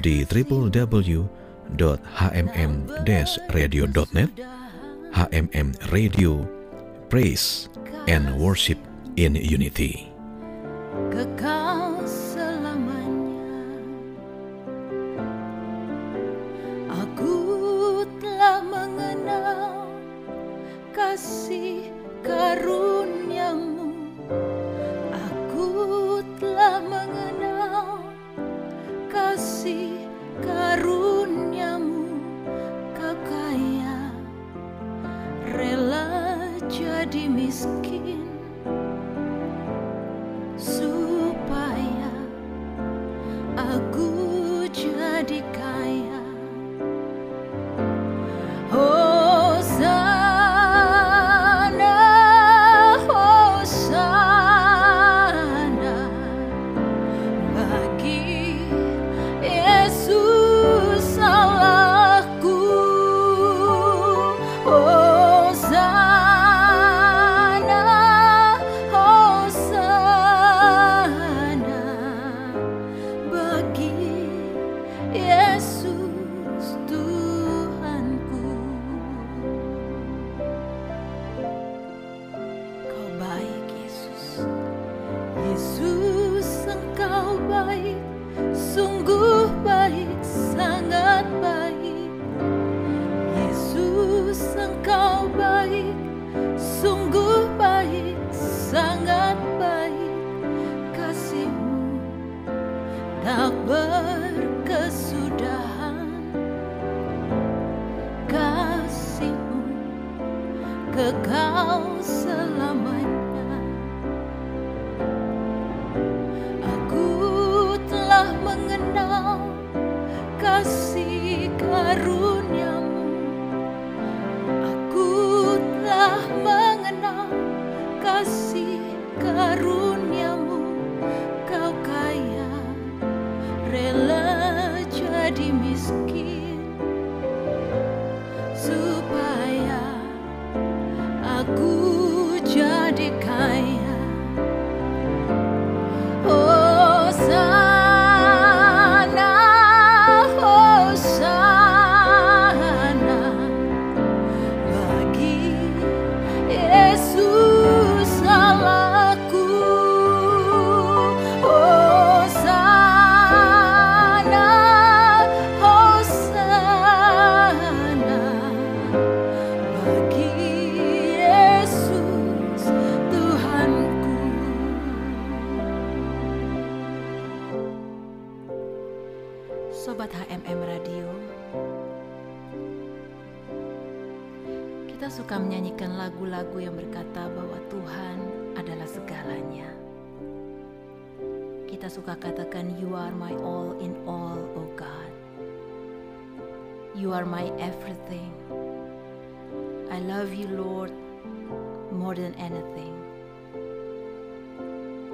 di www.hmm-radio.net HMM Radio Praise and Worship in Unity. kekal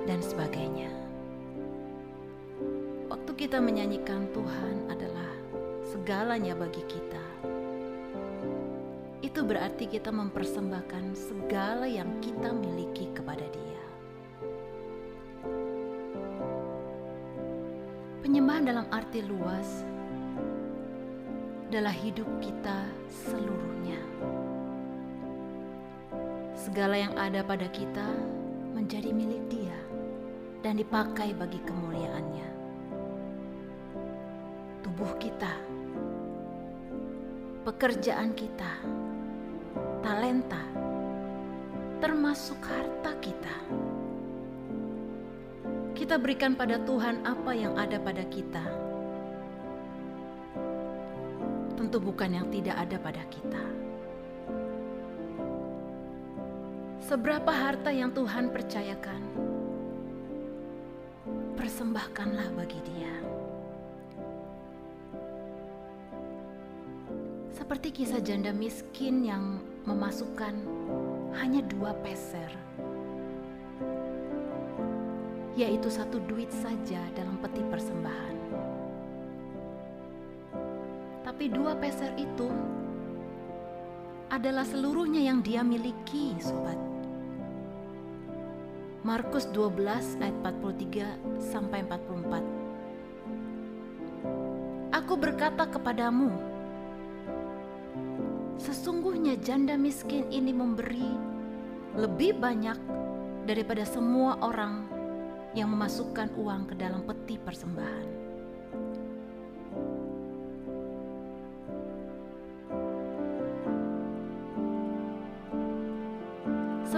Dan sebagainya. Waktu kita menyanyikan Tuhan adalah segalanya bagi kita. Itu berarti kita mempersembahkan segala yang kita miliki kepada Dia. Penyembahan dalam arti luas adalah hidup kita seluruhnya. Segala yang ada pada kita menjadi milik Dia dan dipakai bagi kemuliaannya. Tubuh kita pekerjaan kita, talenta, termasuk harta kita. Kita berikan pada Tuhan apa yang ada pada kita. Tentu bukan yang tidak ada pada kita. Seberapa harta yang Tuhan percayakan, persembahkanlah bagi Dia. Seperti kisah janda miskin yang memasukkan hanya dua peser, yaitu satu duit saja dalam peti persembahan. Tapi dua peser itu adalah seluruhnya yang dia miliki, sobat. Markus 12 ayat 43 sampai 44. Aku berkata kepadamu, sesungguhnya janda miskin ini memberi lebih banyak daripada semua orang yang memasukkan uang ke dalam peti persembahan.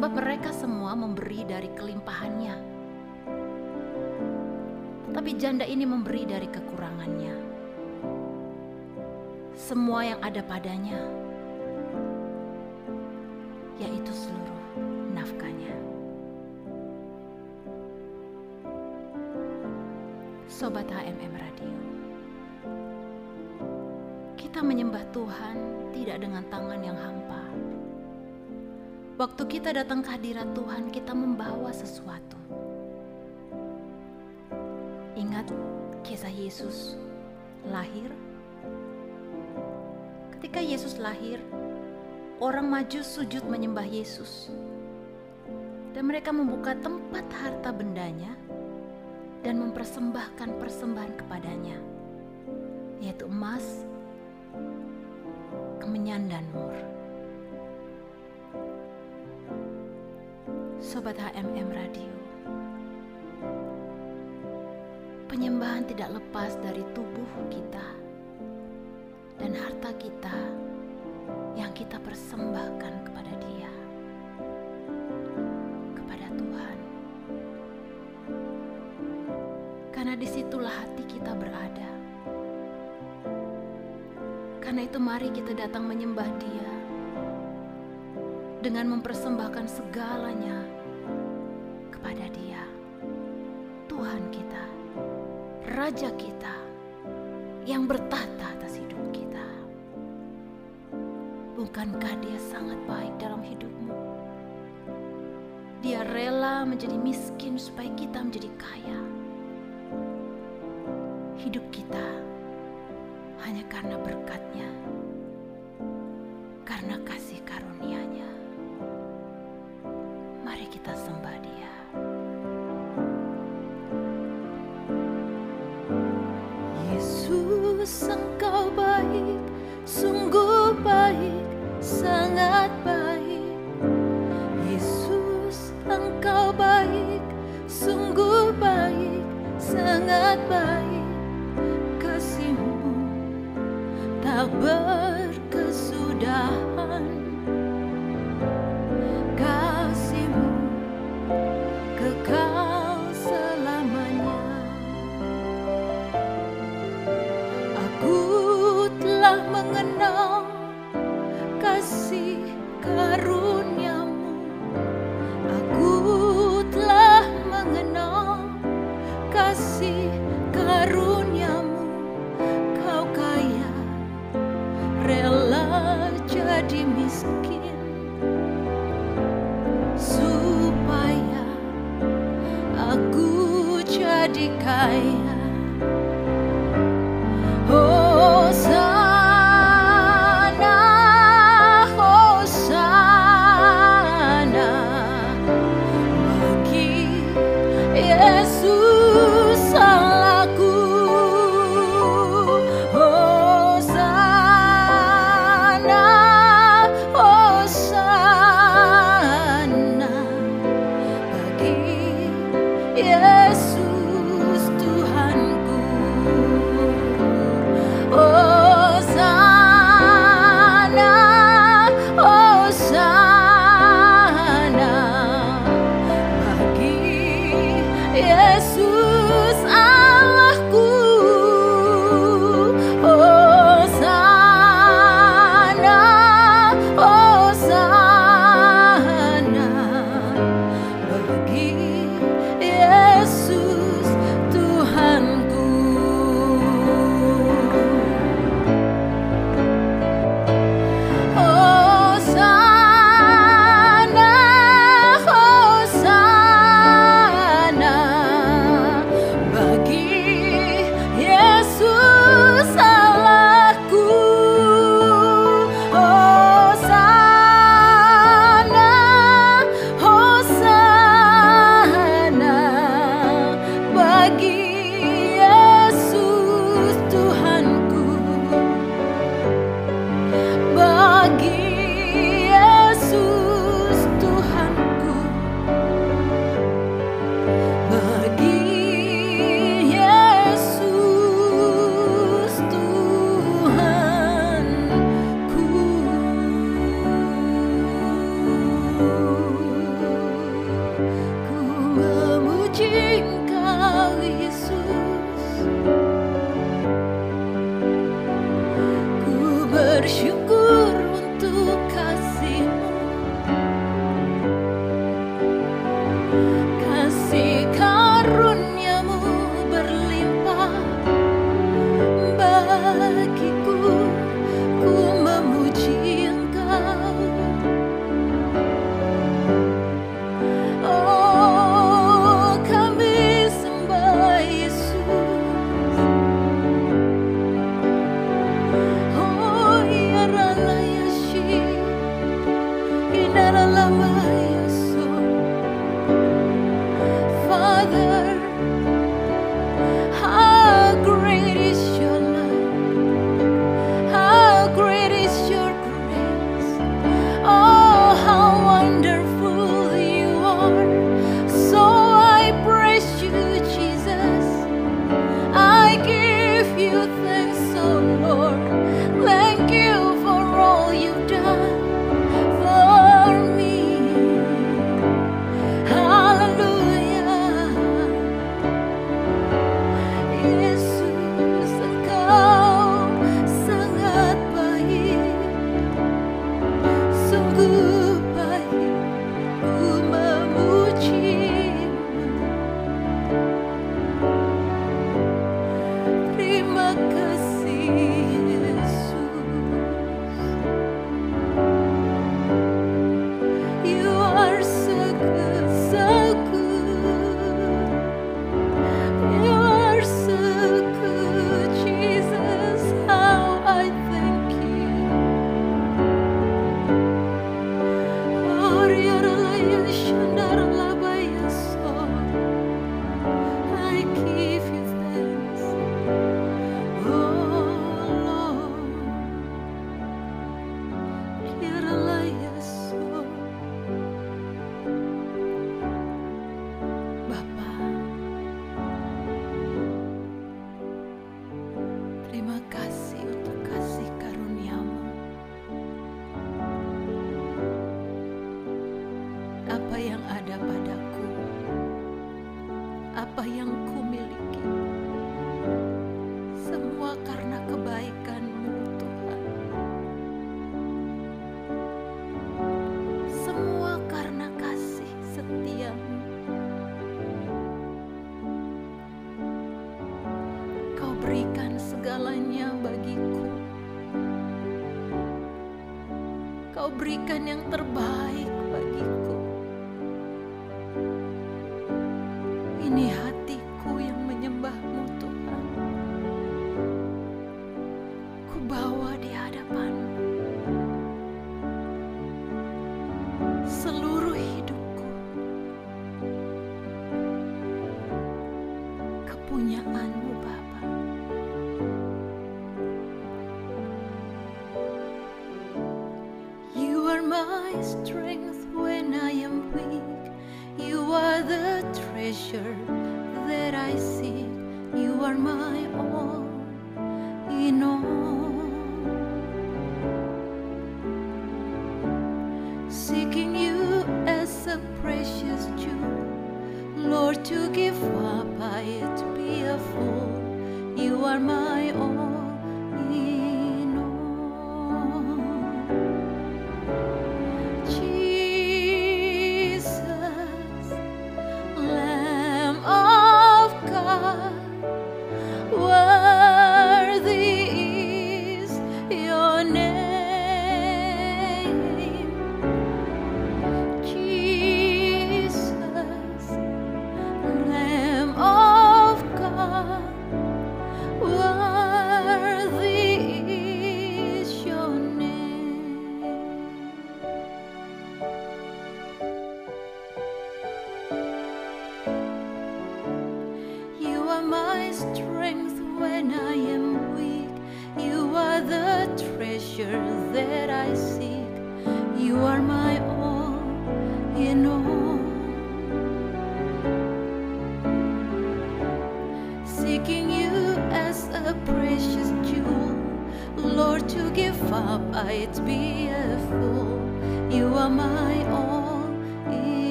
Sebab mereka semua memberi dari kelimpahannya. Tetapi janda ini memberi dari kekurangannya. Semua yang ada padanya, yaitu seluruh nafkahnya. Sobat HMM Radio, kita menyembah Tuhan tidak dengan tangan yang hampa. Kita datang ke hadirat Tuhan, kita membawa sesuatu. Ingat kisah Yesus lahir. Ketika Yesus lahir, orang maju sujud menyembah Yesus. Dan mereka membuka tempat harta bendanya dan mempersembahkan persembahan kepadanya, yaitu emas, kemenyan dan mur. Sobat HMM Radio, penyembahan tidak lepas dari tubuh kita dan harta kita yang kita persembahkan kepada Dia, kepada Tuhan. Karena di situlah hati kita berada. Karena itu mari kita datang menyembah Dia dengan mempersembahkan segalanya Raja kita yang bertata atas hidup kita. Bukankah Dia sangat baik dalam hidupmu? Dia rela menjadi miskin supaya kita menjadi kaya. Hidup kita hanya karena berkatnya, karena kasih berikan yang terbaik picture that I see. You are mine.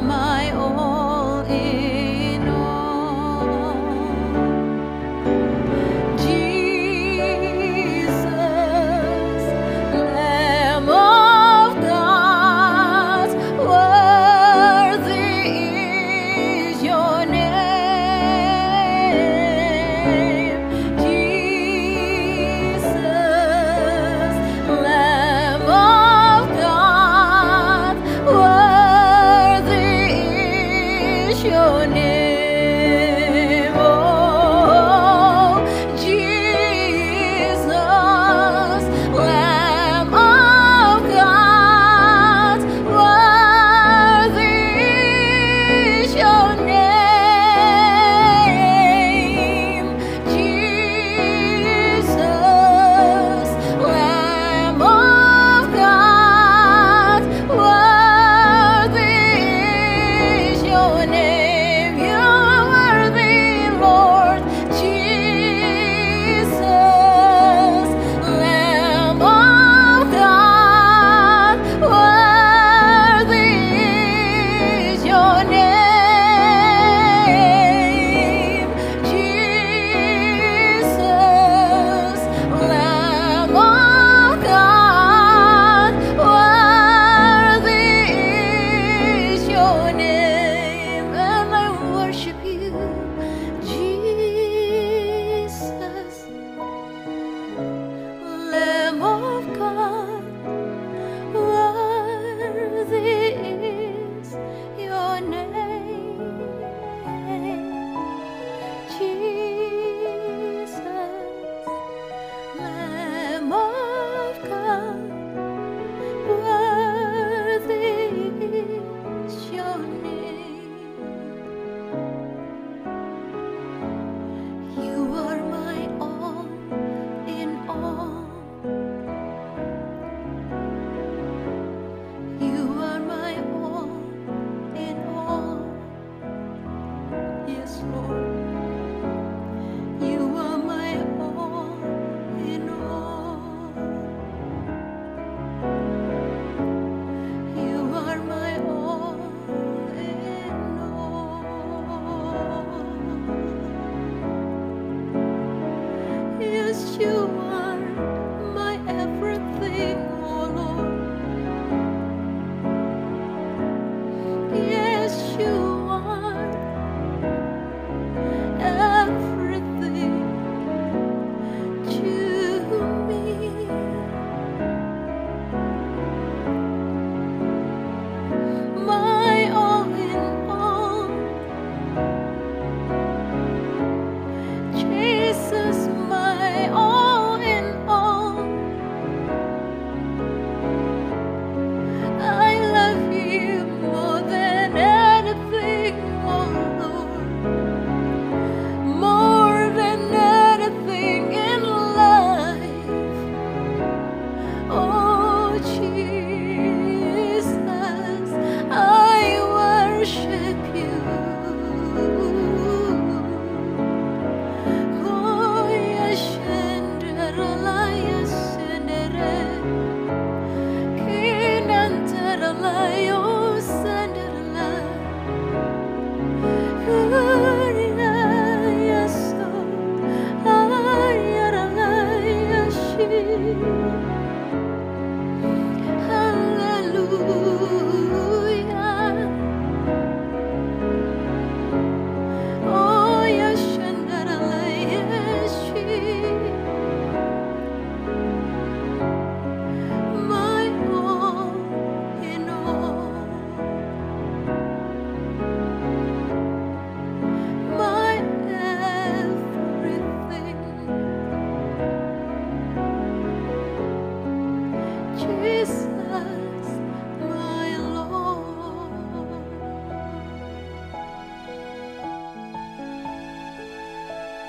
my own.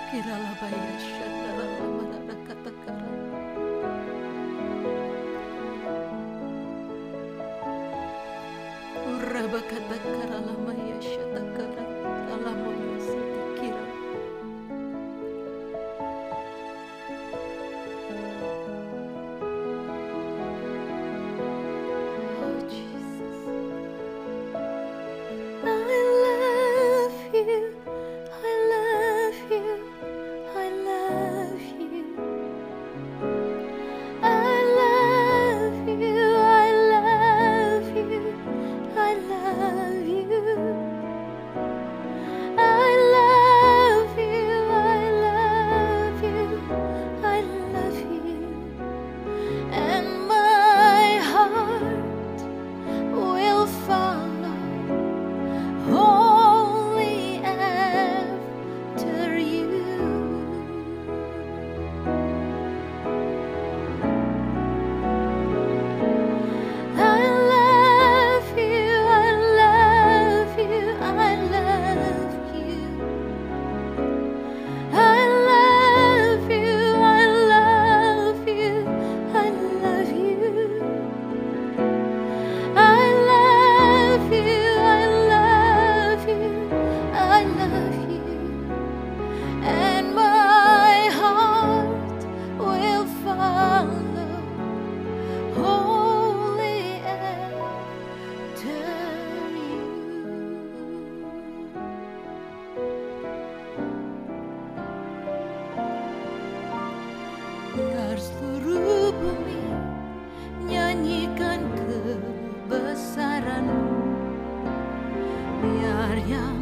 Kiralah baya syadalah lamarada kata karang. Uraba kata seluruh bumi nyanyikan kebesaranmu. Biar yang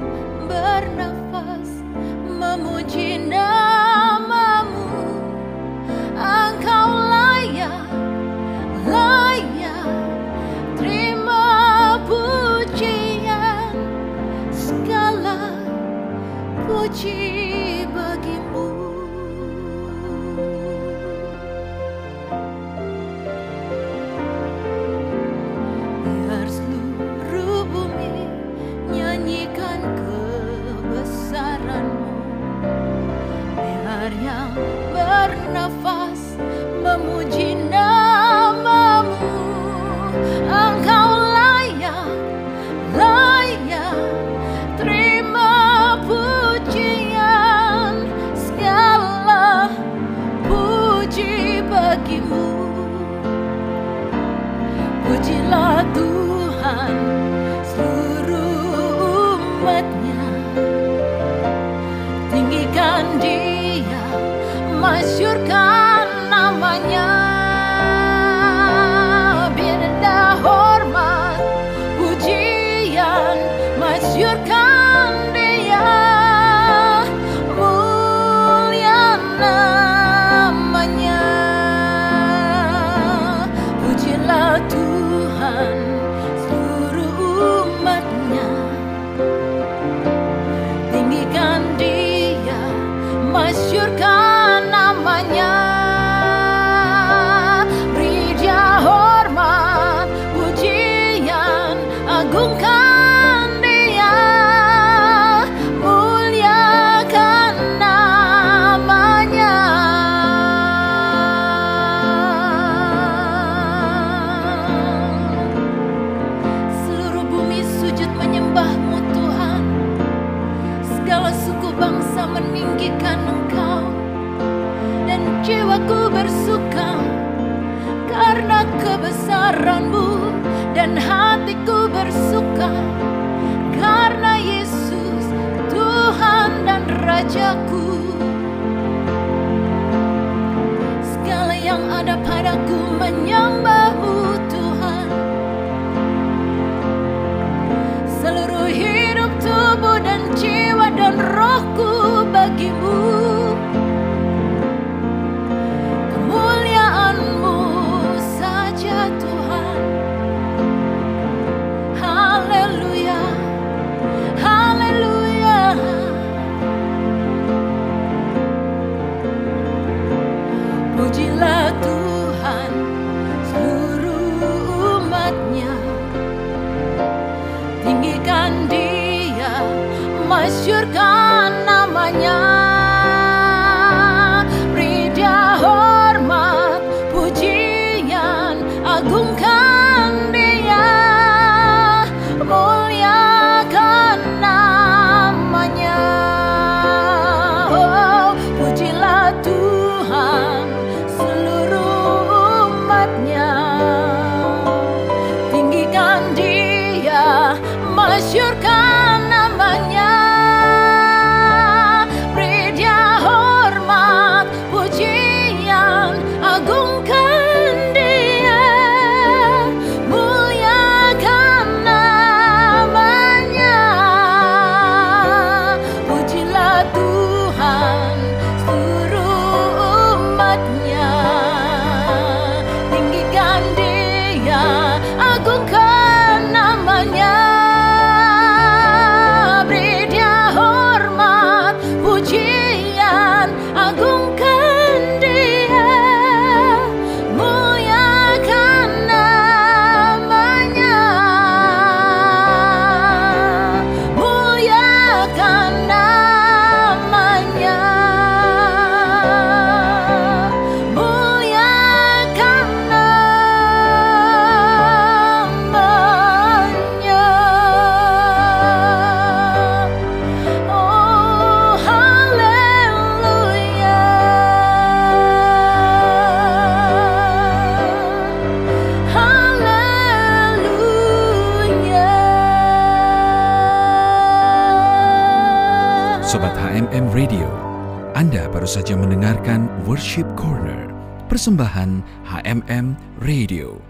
Worship Corner, persembahan HMM Radio.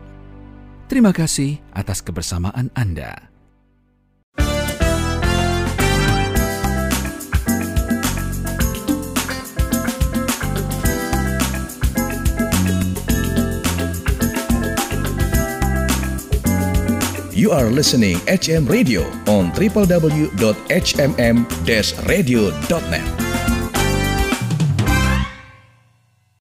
Terima kasih atas kebersamaan Anda. You are listening HM Radio on www.hmm-radio.net.